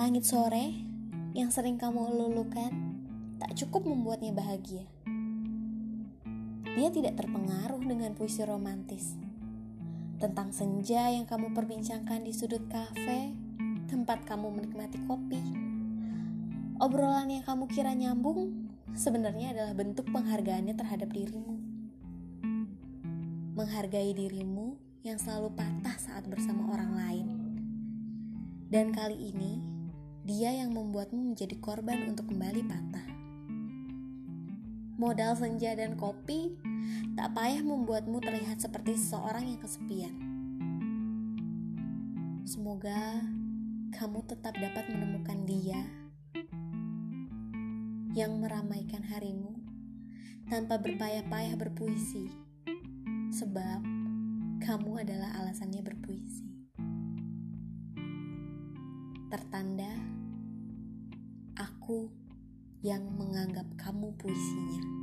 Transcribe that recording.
Langit sore yang sering kamu lulukan tak cukup membuatnya bahagia. Dia tidak terpengaruh dengan puisi romantis tentang senja yang kamu perbincangkan di sudut kafe tempat kamu menikmati kopi. Obrolan yang kamu kira nyambung sebenarnya adalah bentuk penghargaannya terhadap dirimu. Menghargai dirimu yang selalu patah saat bersama orang lain. Dan kali ini, dia yang membuatmu menjadi korban untuk kembali patah. Modal senja dan kopi tak payah membuatmu terlihat seperti seseorang yang kesepian. Semoga kamu tetap dapat menemukan dia yang meramaikan harimu tanpa berpayah-payah berpuisi, sebab kamu adalah alasannya berpuisi. Tertanda, aku yang menganggap kamu puisinya.